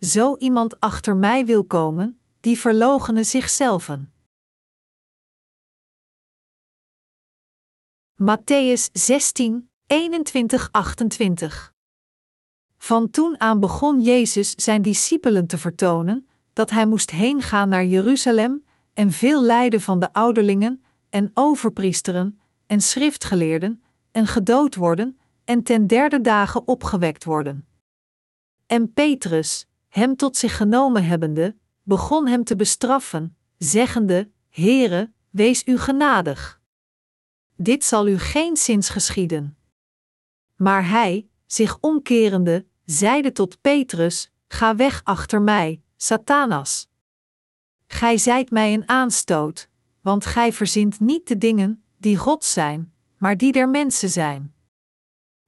zo iemand achter mij wil komen, die verloochenen zichzelven. Matthäus 16, 21, 28 Van toen aan begon Jezus zijn discipelen te vertonen dat hij moest heen gaan naar Jeruzalem en veel lijden van de ouderlingen en overpriesteren en schriftgeleerden en gedood worden en ten derde dagen opgewekt worden. En Petrus, hem tot zich genomen hebbende, begon hem te bestraffen, zeggende: Heere, wees u genadig. Dit zal u geen zins geschieden. Maar hij, zich omkerende, zeide tot Petrus: Ga weg achter mij, Satanas. Gij zijt mij een aanstoot, want gij verzint niet de dingen die God zijn, maar die der mensen zijn.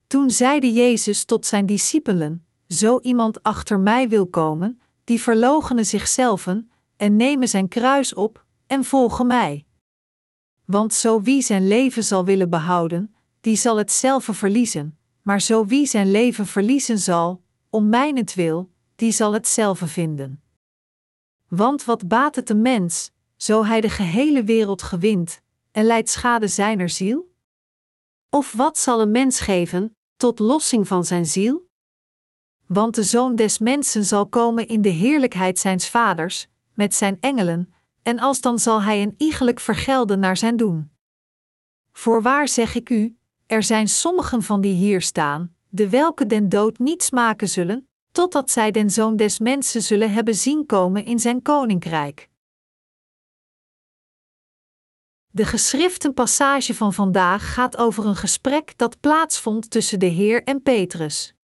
Toen zeide Jezus tot zijn discipelen: Zo iemand achter mij wil komen, die verloochenen zichzelven en nemen zijn kruis op en volgen mij. Want zo wie zijn leven zal willen behouden, die zal het zelf verliezen, maar zo wie zijn leven verliezen zal, om mijnentwil, die zal het zelf vinden. Want wat baat het een mens, zo hij de gehele wereld gewint, en leidt schade zijner ziel? Of wat zal een mens geven, tot lossing van zijn ziel? Want de Zoon des Mensen zal komen in de heerlijkheid zijns Vaders, met zijn engelen, en alsdan zal hij een iegelijk vergelden naar zijn doen. Voorwaar zeg ik u, er zijn sommigen van die hier staan, de welke den dood niet smaken zullen, totdat zij den Zoon des Mensen zullen hebben zien komen in zijn koninkrijk. De geschriften passage van vandaag gaat over een gesprek dat plaatsvond tussen de Heer en Petrus.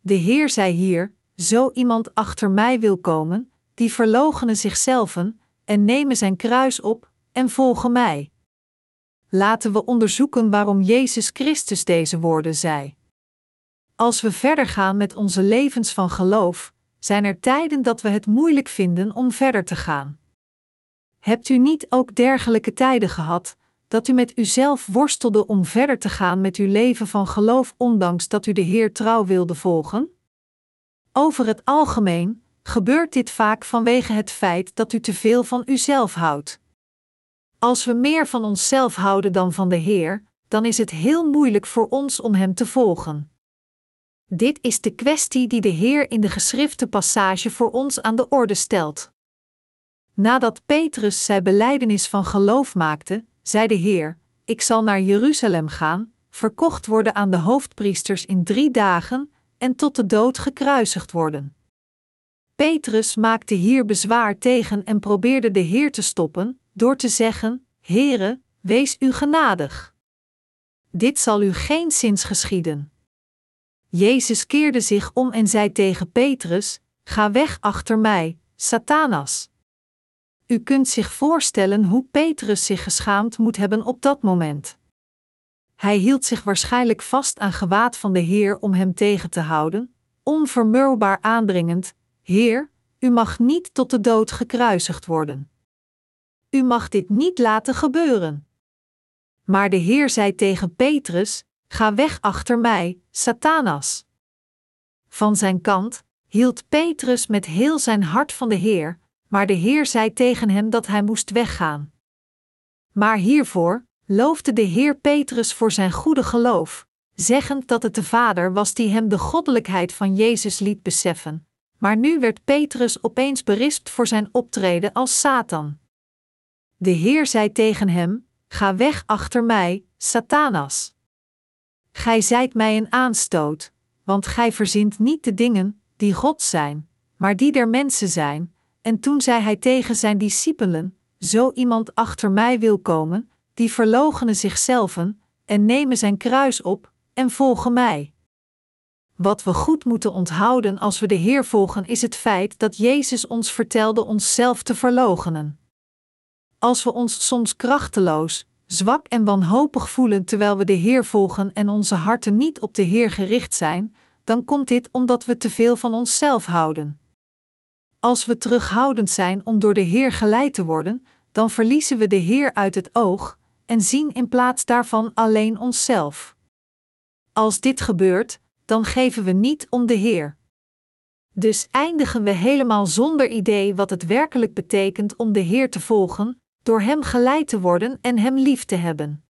De Heer zei hier: Zo iemand achter mij wil komen, die verloochenen zichzelven en nemen zijn kruis op en volgen mij. Laten we onderzoeken waarom Jezus Christus deze woorden zei. Als we verder gaan met onze levens van geloof, zijn er tijden dat we het moeilijk vinden om verder te gaan. Hebt u niet ook dergelijke tijden gehad, dat u met uzelf worstelde om verder te gaan met uw leven van geloof, ondanks dat u de Heer trouw wilde volgen? Over het algemeen gebeurt dit vaak vanwege het feit dat u te veel van uzelf houdt. Als we meer van onszelf houden dan van de Heer, dan is het heel moeilijk voor ons om Hem te volgen. Dit is de kwestie die de Heer in de geschrifte passage voor ons aan de orde stelt. Nadat Petrus zijn belijdenis van geloof maakte, zei de Heer: Ik zal naar Jeruzalem gaan, verkocht worden aan de hoofdpriesters in drie dagen en tot de dood gekruisigd worden. Petrus maakte hier bezwaar tegen en probeerde de Heer te stoppen door te zeggen: Heere, wees u genadig. Dit zal u geen zins geschieden. Jezus keerde zich om en zei tegen Petrus: Ga weg achter mij, Satanas. U kunt zich voorstellen hoe Petrus zich geschaamd moet hebben op dat moment. Hij hield zich waarschijnlijk vast aan gewaad van de Heer om hem tegen te houden, onvermurwbaar aandringend: Heer, u mag niet tot de dood gekruisigd worden. U mag dit niet laten gebeuren. Maar de Heer zei tegen Petrus: Ga weg achter mij, Satanas. Van zijn kant hield Petrus met heel zijn hart van de Heer, maar de Heer zei tegen hem dat hij moest weggaan. Maar hiervoor loofde de Heer Petrus voor zijn goede geloof, zeggend dat het de Vader was die hem de goddelijkheid van Jezus liet beseffen. Maar nu werd Petrus opeens berispt voor zijn optreden als Satan. De Heer zei tegen hem: Ga weg achter mij, Satanas. Gij zijt mij een aanstoot, want gij verzint niet de dingen die God zijn, maar die der mensen zijn, en toen zei hij tegen zijn discipelen: Zo iemand achter mij wil komen, die verloochenen zichzelven, en nemen zijn kruis op, en volgen mij. Wat we goed moeten onthouden als we de Heer volgen, is het feit dat Jezus ons vertelde onszelf te verloochenen. Als we ons soms krachteloos, zwak en wanhopig voelen terwijl we de Heer volgen en onze harten niet op de Heer gericht zijn, dan komt dit omdat we te veel van onszelf houden. Als we terughoudend zijn om door de Heer geleid te worden, dan verliezen we de Heer uit het oog en zien in plaats daarvan alleen onszelf. Als dit gebeurt, dan geven we niet om de Heer. Dus eindigen we helemaal zonder idee wat het werkelijk betekent om de Heer te volgen, door Hem geleid te worden en Hem lief te hebben.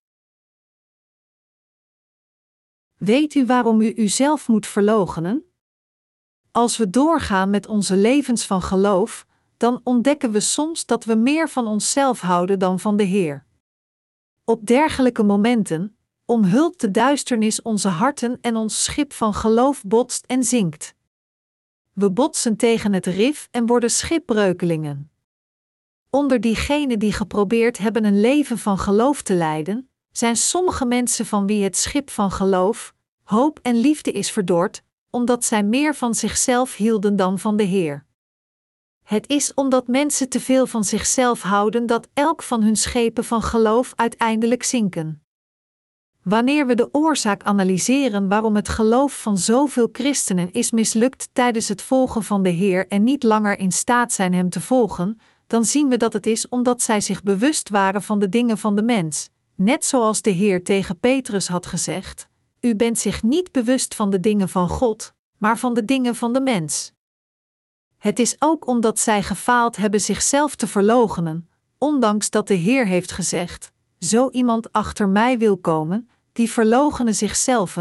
Weet u waarom u uzelf moet verloochenen? Als we doorgaan met onze levens van geloof, dan ontdekken we soms dat we meer van onszelf houden dan van de Heer. Op dergelijke momenten omhult de duisternis onze harten en ons schip van geloof botst en zinkt. We botsen tegen het rif en worden schipbreukelingen. Onder diegenen die geprobeerd hebben een leven van geloof te leiden, zijn sommige mensen van wie het schip van geloof, hoop en liefde is verdord, omdat zij meer van zichzelf hielden dan van de Heer. Het is omdat mensen te veel van zichzelf houden dat elk van hun schepen van geloof uiteindelijk zinken. Wanneer we de oorzaak analyseren waarom het geloof van zoveel christenen is mislukt tijdens het volgen van de Heer en niet langer in staat zijn Hem te volgen, dan zien we dat het is omdat zij zich bewust waren van de dingen van de mens, net zoals de Heer tegen Petrus had gezegd: U bent zich niet bewust van de dingen van God, maar van de dingen van de mens. Het is ook omdat zij gefaald hebben zichzelf te verloochenen, ondanks dat de Heer heeft gezegd: Zo iemand achter mij wil komen, die verloochenen zichzelf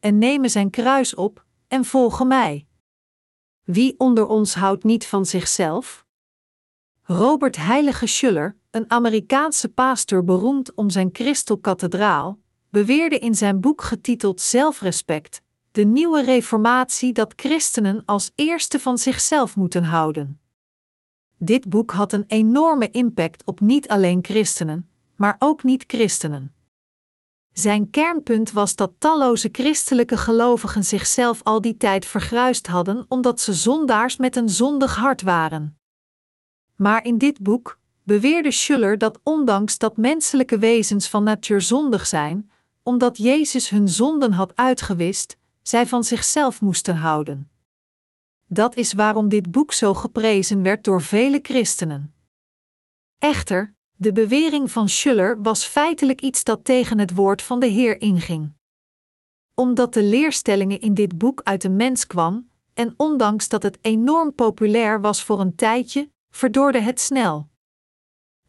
en nemen zijn kruis op en volgen mij. Wie onder ons houdt niet van zichzelf? Robert Heilige Schuller, een Amerikaanse pastor beroemd om zijn Christelkathedraal, beweerde in zijn boek getiteld Zelfrespect de nieuwe reformatie dat christenen als eerste van zichzelf moeten houden. Dit boek had een enorme impact op niet alleen christenen, maar ook niet-christenen. Zijn kernpunt was dat talloze christelijke gelovigen zichzelf al die tijd vergruist hadden omdat ze zondaars met een zondig hart waren. Maar in dit boek beweerde Schuller dat ondanks dat menselijke wezens van natuur zondig zijn, omdat Jezus hun zonden had uitgewist, zij van zichzelf moesten houden. Dat is waarom dit boek zo geprezen werd door vele christenen. Echter, de bewering van Schuller was feitelijk iets dat tegen het woord van de Heer inging. Omdat de leerstellingen in dit boek uit de mens kwam, en ondanks dat het enorm populair was voor een tijdje, verdorde het snel.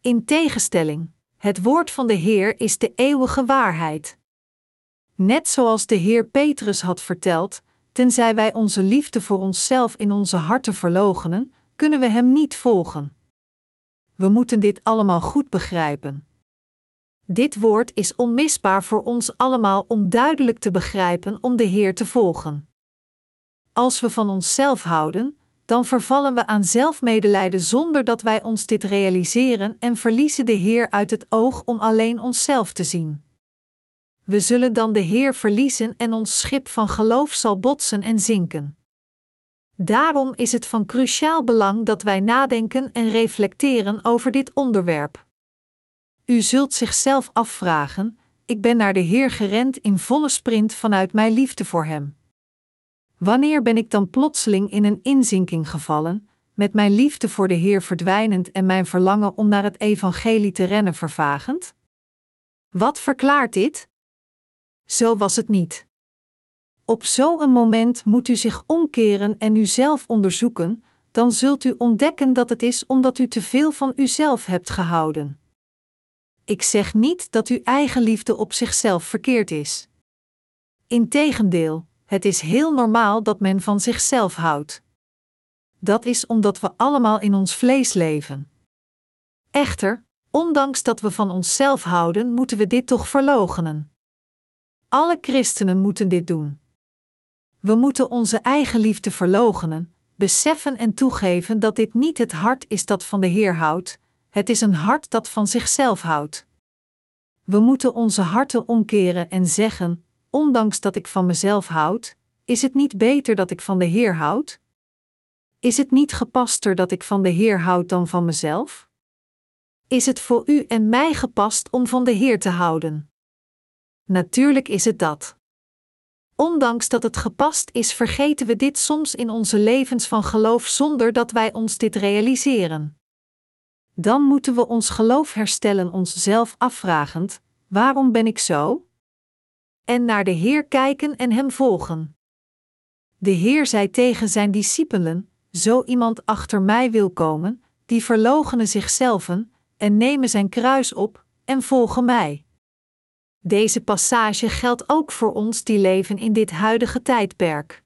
In tegenstelling, het woord van de Heer is de eeuwige waarheid. Net zoals de Heer Petrus had verteld, tenzij wij onze liefde voor onszelf in onze harten verloochenen, kunnen we Hem niet volgen. We moeten dit allemaal goed begrijpen. Dit woord is onmisbaar voor ons allemaal om duidelijk te begrijpen om de Heer te volgen. Als we van onszelf houden, dan vervallen we aan zelfmedelijden zonder dat wij ons dit realiseren en verliezen de Heer uit het oog om alleen onszelf te zien. We zullen dan de Heer verliezen en ons schip van geloof zal botsen en zinken. Daarom is het van cruciaal belang dat wij nadenken en reflecteren over dit onderwerp. U zult zichzelf afvragen: ik ben naar de Heer gerend in volle sprint vanuit mijn liefde voor Hem. Wanneer ben ik dan plotseling in een inzinking gevallen, met mijn liefde voor de Heer verdwijnend en mijn verlangen om naar het Evangelie te rennen vervagend? Wat verklaart dit? Zo was het niet. Op zo'n moment moet u zich omkeren en uzelf onderzoeken, dan zult u ontdekken dat het is omdat u te veel van uzelf hebt gehouden. Ik zeg niet dat uw eigen liefde op zichzelf verkeerd is. Integendeel, het is heel normaal dat men van zichzelf houdt. Dat is omdat we allemaal in ons vlees leven. Echter, ondanks dat we van onszelf houden, moeten we dit toch verloochenen. Alle christenen moeten dit doen. We moeten onze eigen liefde verloochenen, beseffen en toegeven dat dit niet het hart is dat van de Heer houdt, het is een hart dat van zichzelf houdt. We moeten onze harten omkeren en zeggen: ondanks dat ik van mezelf houd, is het niet beter dat ik van de Heer houd? Is het niet gepaster dat ik van de Heer houd dan van mezelf? Is het voor u en mij gepast om van de Heer te houden? Natuurlijk is het dat. Ondanks dat het gepast is, vergeten we dit soms in onze levens van geloof zonder dat wij ons dit realiseren. Dan moeten we ons geloof herstellen, onszelf afvragend: waarom ben ik zo? En naar de Heer kijken en Hem volgen. De Heer zei tegen zijn discipelen: Zo iemand achter mij wil komen, die verloochenen zichzelf en nemen zijn kruis op en volgen mij. Deze passage geldt ook voor ons die leven in dit huidige tijdperk.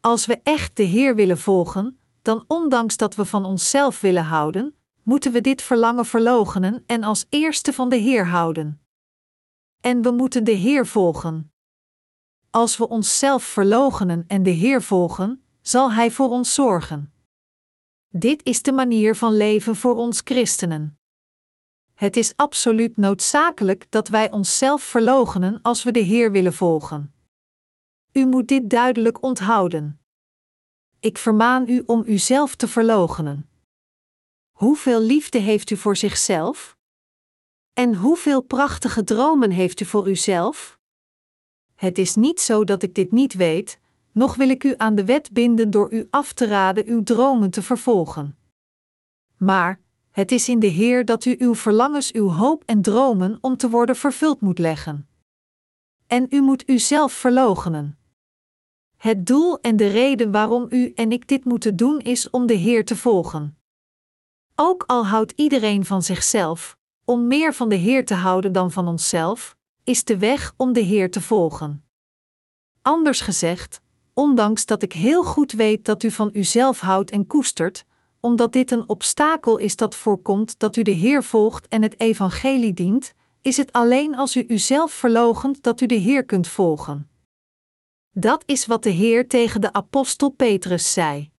Als we echt de Heer willen volgen, dan ondanks dat we van onszelf willen houden, moeten we dit verlangen verloochenen en als eerste van de Heer houden. En we moeten de Heer volgen. Als we onszelf verloochenen en de Heer volgen, zal Hij voor ons zorgen. Dit is de manier van leven voor ons christenen. Het is absoluut noodzakelijk dat wij onszelf verloochenen als we de Heer willen volgen. U moet dit duidelijk onthouden. Ik vermaan u om uzelf te verloochenen. Hoeveel liefde heeft u voor zichzelf? En hoeveel prachtige dromen heeft u voor uzelf? Het is niet zo dat ik dit niet weet, nog wil ik u aan de wet binden door u af te raden uw dromen te vervolgen. Maar het is in de Heer dat u uw verlangens, uw hoop en dromen om te worden vervuld moet leggen. En u moet uzelf verloochenen. Het doel en de reden waarom u en ik dit moeten doen is om de Heer te volgen. Ook al houdt iedereen van zichzelf, om meer van de Heer te houden dan van onszelf, is de weg om de Heer te volgen. Anders gezegd, ondanks dat ik heel goed weet dat u van uzelf houdt en koestert, omdat dit een obstakel is dat voorkomt dat u de Heer volgt en het evangelie dient, is het alleen als u uzelf verloochent dat u de Heer kunt volgen. Dat is wat de Heer tegen de apostel Petrus zei.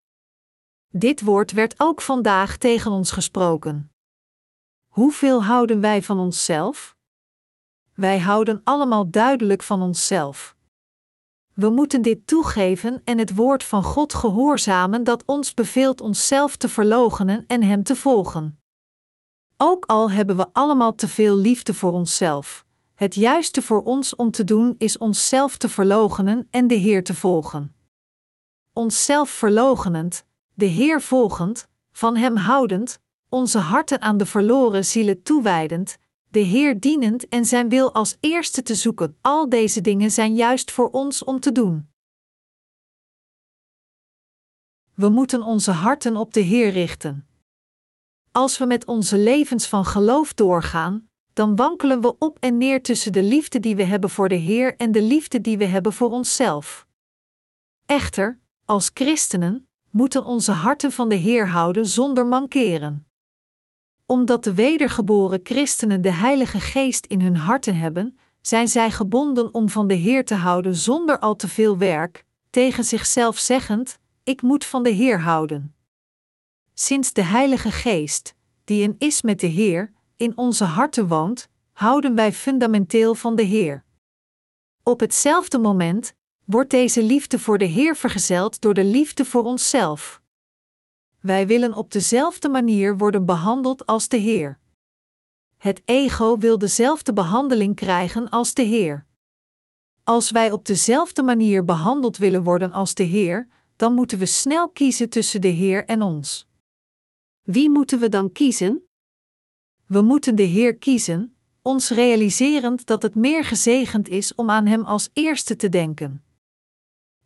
Dit woord werd ook vandaag tegen ons gesproken. Hoeveel houden wij van onszelf? Wij houden allemaal duidelijk van onszelf. We moeten dit toegeven en het woord van God gehoorzamen dat ons beveelt onszelf te verloochenen en Hem te volgen. Ook al hebben we allemaal te veel liefde voor onszelf, het juiste voor ons om te doen is onszelf te verloochenen en de Heer te volgen. Onszelf verloochenend, de Heer volgend, van Hem houdend, onze harten aan de verloren zielen toewijdend, de Heer dienend en Zijn wil als eerste te zoeken, al deze dingen zijn juist voor ons om te doen. We moeten onze harten op de Heer richten. Als we met onze levens van geloof doorgaan, dan wankelen we op en neer tussen de liefde die we hebben voor de Heer en de liefde die we hebben voor onszelf. Echter, als christenen, moeten onze harten van de Heer houden zonder mankeren. Omdat de wedergeboren christenen de Heilige Geest in hun harten hebben, zijn zij gebonden om van de Heer te houden zonder al te veel werk, tegen zichzelf zeggend: Ik moet van de Heer houden. Sinds de Heilige Geest, die een is met de Heer, in onze harten woont, houden wij fundamenteel van de Heer. Op hetzelfde moment wordt deze liefde voor de Heer vergezeld door de liefde voor onszelf. Wij willen op dezelfde manier worden behandeld als de Heer. Het ego wil dezelfde behandeling krijgen als de Heer. Als wij op dezelfde manier behandeld willen worden als de Heer, dan moeten we snel kiezen tussen de Heer en ons. Wie moeten we dan kiezen? We moeten de Heer kiezen, ons realiserend dat het meer gezegend is om aan Hem als eerste te denken.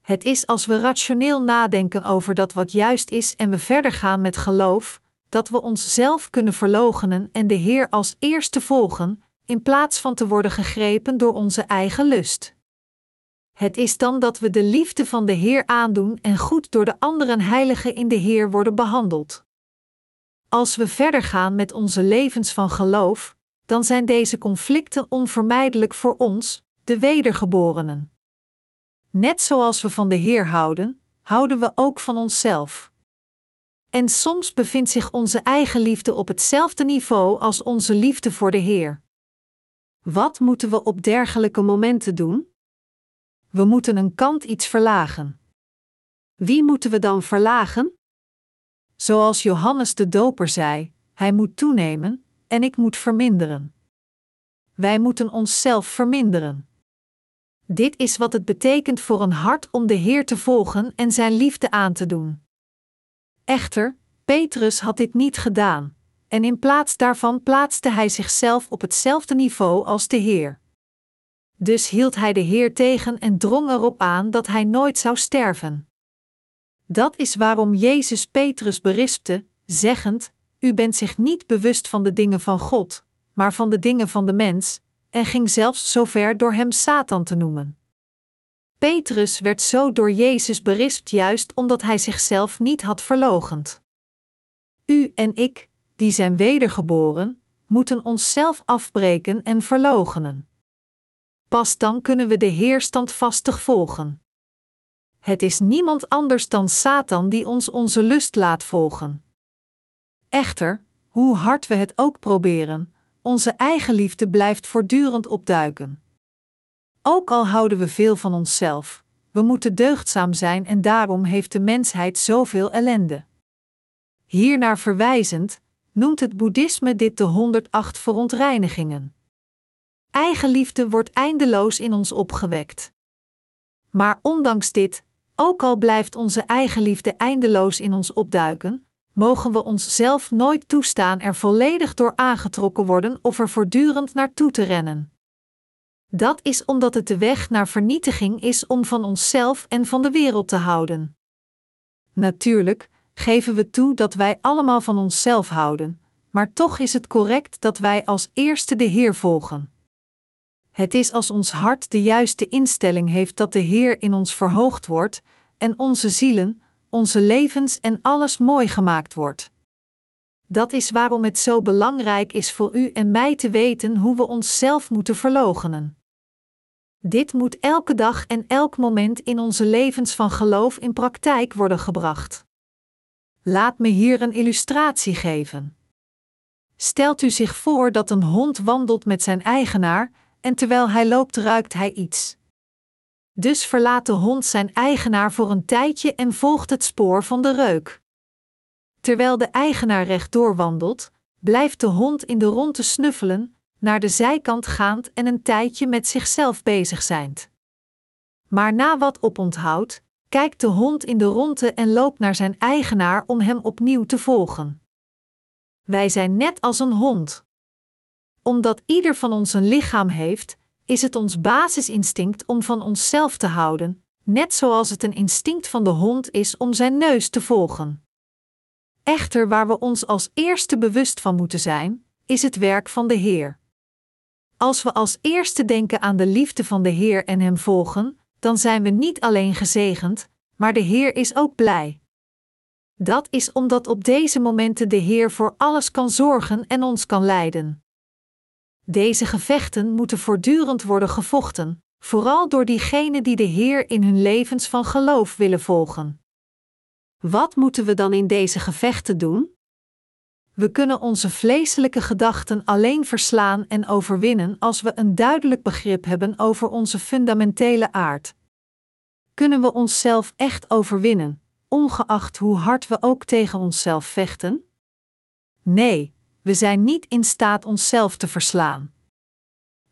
Het is als we rationeel nadenken over dat wat juist is en we verder gaan met geloof, dat we onszelf kunnen verloochenen en de Heer als eerste volgen, in plaats van te worden gegrepen door onze eigen lust. Het is dan dat we de liefde van de Heer aandoen en goed door de anderen heiligen in de Heer worden behandeld. Als we verder gaan met onze levens van geloof, dan zijn deze conflicten onvermijdelijk voor ons, de wedergeborenen. Net zoals we van de Heer houden, houden we ook van onszelf. En soms bevindt zich onze eigen liefde op hetzelfde niveau als onze liefde voor de Heer. Wat moeten we op dergelijke momenten doen? We moeten een kant iets verlagen. Wie moeten we dan verlagen? Zoals Johannes de Doper zei: Hij moet toenemen en ik moet verminderen. Wij moeten onszelf verminderen. Dit is wat het betekent voor een hart om de Heer te volgen en zijn liefde aan te doen. Echter, Petrus had dit niet gedaan, en in plaats daarvan plaatste hij zichzelf op hetzelfde niveau als de Heer. Dus hield hij de Heer tegen en drong erop aan dat hij nooit zou sterven. Dat is waarom Jezus Petrus berispte, zeggend: U bent zich niet bewust van de dingen van God, maar van de dingen van de mens, en ging zelfs zover door hem Satan te noemen. Petrus werd zo door Jezus berispt juist omdat hij zichzelf niet had verlogend. U en ik, die zijn wedergeboren, moeten onszelf afbreken en verloochenen. Pas dan kunnen we de Heer standvastig volgen. Het is niemand anders dan Satan die ons onze lust laat volgen. Echter, hoe hard we het ook proberen, onze eigen liefde blijft voortdurend opduiken. Ook al houden we veel van onszelf, we moeten deugdzaam zijn en daarom heeft de mensheid zoveel ellende. Hiernaar verwijzend, noemt het boeddhisme dit de 108 verontreinigingen. Eigenliefde wordt eindeloos in ons opgewekt. Maar ondanks dit, ook al blijft onze eigenliefde eindeloos in ons opduiken, mogen we onszelf nooit toestaan er volledig door aangetrokken worden of er voortdurend naartoe te rennen. Dat is omdat het de weg naar vernietiging is om van onszelf en van de wereld te houden. Natuurlijk geven we toe dat wij allemaal van onszelf houden, maar toch is het correct dat wij als eerste de Heer volgen. Het is als ons hart de juiste instelling heeft dat de Heer in ons verhoogd wordt en onze zielen, onze levens en alles mooi gemaakt wordt. Dat is waarom het zo belangrijk is voor u en mij te weten hoe we onszelf moeten verloochenen. Dit moet elke dag en elk moment in onze levens van geloof in praktijk worden gebracht. Laat me hier een illustratie geven. Stelt u zich voor dat een hond wandelt met zijn eigenaar en terwijl hij loopt ruikt hij iets. Dus verlaat de hond zijn eigenaar voor een tijdje en volgt het spoor van de reuk. Terwijl de eigenaar rechtdoor wandelt, blijft de hond in de ronde snuffelen, naar de zijkant gaand en een tijdje met zichzelf bezig zijnd. Maar na wat oponthoud, kijkt de hond in de ronde en loopt naar zijn eigenaar om hem opnieuw te volgen. Wij zijn net als een hond. Omdat ieder van ons een lichaam heeft, is het ons basisinstinct om van onszelf te houden, net zoals het een instinct van de hond is om zijn neus te volgen. Echter, waar we ons als eerste bewust van moeten zijn, is het werk van de Heer. Als we als eerste denken aan de liefde van de Heer en Hem volgen, dan zijn we niet alleen gezegend, maar de Heer is ook blij. Dat is omdat op deze momenten de Heer voor alles kan zorgen en ons kan leiden. Deze gevechten moeten voortdurend worden gevochten, vooral door diegenen die de Heer in hun levens van geloof willen volgen. Wat moeten we dan in deze gevechten doen? We kunnen onze vleeselijke gedachten alleen verslaan en overwinnen als we een duidelijk begrip hebben over onze fundamentele aard. Kunnen we onszelf echt overwinnen, ongeacht hoe hard we ook tegen onszelf vechten? Nee, we zijn niet in staat onszelf te verslaan.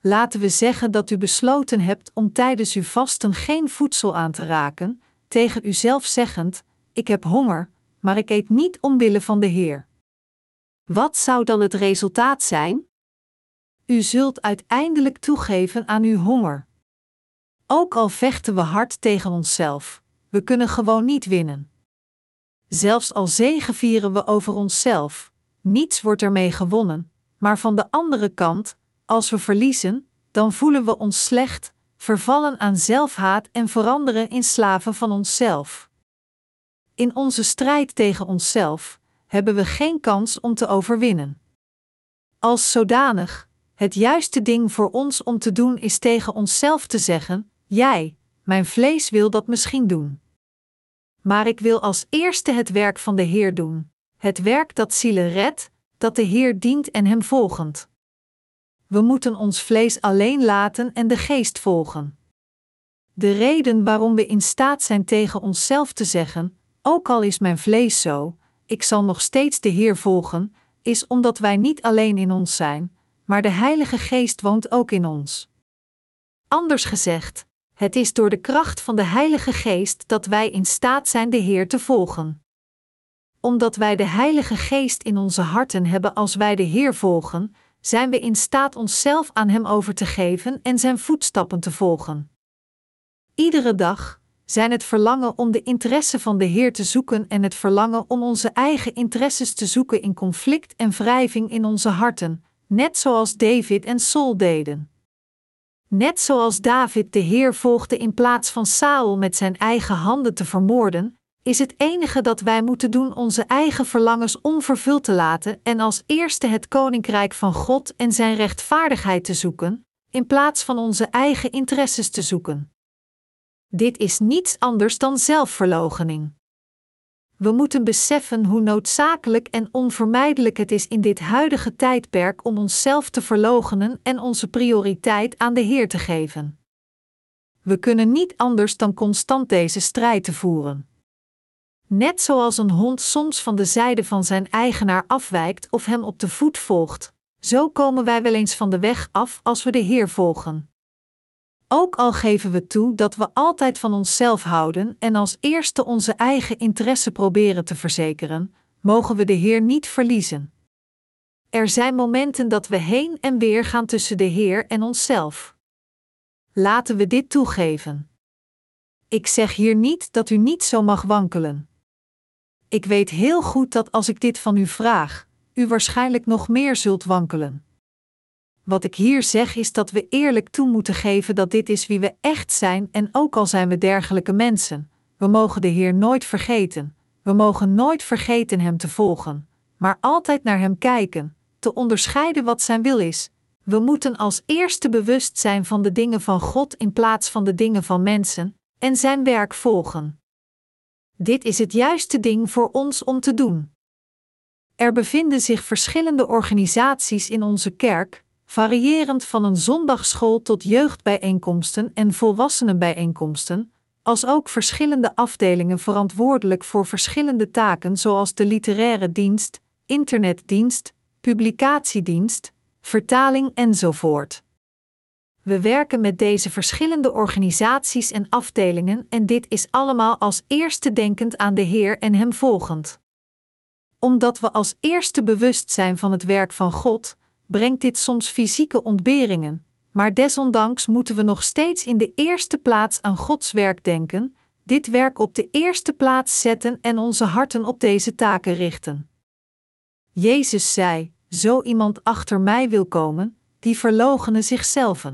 Laten we zeggen dat u besloten hebt om tijdens uw vasten geen voedsel aan te raken, tegen uzelf zeggend: Ik heb honger, maar ik eet niet omwille van de Heer. Wat zou dan het resultaat zijn? U zult uiteindelijk toegeven aan uw honger. Ook al vechten we hard tegen onszelf, we kunnen gewoon niet winnen. Zelfs al zegevieren we over onszelf, niets wordt ermee gewonnen, maar van de andere kant, als we verliezen, dan voelen we ons slecht, vervallen aan zelfhaat en veranderen in slaven van onszelf. In onze strijd tegen onszelf hebben we geen kans om te overwinnen. Als zodanig, het juiste ding voor ons om te doen is tegen onszelf te zeggen: Jij, mijn vlees wil dat misschien doen. Maar ik wil als eerste het werk van de Heer doen, het werk dat zielen redt, dat de Heer dient en hem volgend. We moeten ons vlees alleen laten en de geest volgen. De reden waarom we in staat zijn tegen onszelf te zeggen: Ook al is mijn vlees zo, ik zal nog steeds de Heer volgen, is omdat wij niet alleen in ons zijn, maar de Heilige Geest woont ook in ons. Anders gezegd, het is door de kracht van de Heilige Geest dat wij in staat zijn de Heer te volgen. Omdat wij de Heilige Geest in onze harten hebben als wij de Heer volgen, zijn we in staat onszelf aan Hem over te geven en Zijn voetstappen te volgen. Iedere dag zijn het verlangen om de interesse van de Heer te zoeken en het verlangen om onze eigen interesses te zoeken in conflict en wrijving in onze harten, net zoals David en Saul deden. Net zoals David de Heer volgde in plaats van Saul met zijn eigen handen te vermoorden, is het enige dat wij moeten doen onze eigen verlangens onvervuld te laten en als eerste het koninkrijk van God en zijn rechtvaardigheid te zoeken, in plaats van onze eigen interesses te zoeken. Dit is niets anders dan zelfverloochening. We moeten beseffen hoe noodzakelijk en onvermijdelijk het is in dit huidige tijdperk om onszelf te verloochenen en onze prioriteit aan de Heer te geven. We kunnen niet anders dan constant deze strijd te voeren. Net zoals een hond soms van de zijde van zijn eigenaar afwijkt of hem op de voet volgt, zo komen wij wel eens van de weg af als we de Heer volgen. Ook al geven we toe dat we altijd van onszelf houden en als eerste onze eigen interesse proberen te verzekeren, mogen we de Heer niet verliezen. Er zijn momenten dat we heen en weer gaan tussen de Heer en onszelf. Laten we dit toegeven. Ik zeg hier niet dat u niet zo mag wankelen. Ik weet heel goed dat als ik dit van u vraag, u waarschijnlijk nog meer zult wankelen. Wat ik hier zeg is dat we eerlijk toe moeten geven dat dit is wie we echt zijn en ook al zijn we dergelijke mensen, we mogen de Heer nooit vergeten. We mogen nooit vergeten Hem te volgen, maar altijd naar Hem kijken, te onderscheiden wat Zijn wil is. We moeten als eerste bewust zijn van de dingen van God in plaats van de dingen van mensen, en Zijn werk volgen. Dit is het juiste ding voor ons om te doen. Er bevinden zich verschillende organisaties in onze kerk, variërend van een zondagschool tot jeugdbijeenkomsten en volwassenenbijeenkomsten, als ook verschillende afdelingen verantwoordelijk voor verschillende taken zoals de literaire dienst, internetdienst, publicatiedienst, vertaling enzovoort. We werken met deze verschillende organisaties en afdelingen en dit is allemaal als eerste denkend aan de Heer en Hem volgend. Omdat we als eerste bewust zijn van het werk van God, brengt dit soms fysieke ontberingen, maar desondanks moeten we nog steeds in de eerste plaats aan Gods werk denken, dit werk op de eerste plaats zetten en onze harten op deze taken richten. Jezus zei: Zo iemand achter mij wil komen, die verloochenen zichzelf.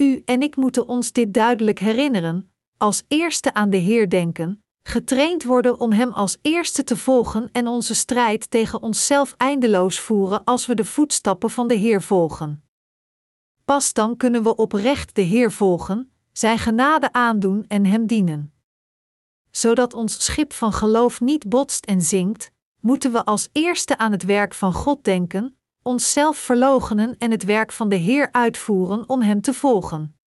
U en ik moeten ons dit duidelijk herinneren, als eerste aan de Heer denken, getraind worden om Hem als eerste te volgen en onze strijd tegen onszelf eindeloos voeren als we de voetstappen van de Heer volgen. Pas dan kunnen we oprecht de Heer volgen, Zijn genade aandoen en Hem dienen. Zodat ons schip van geloof niet botst en zinkt, moeten we als eerste aan het werk van God denken, onszelf verloochenen en het werk van de Heer uitvoeren om Hem te volgen.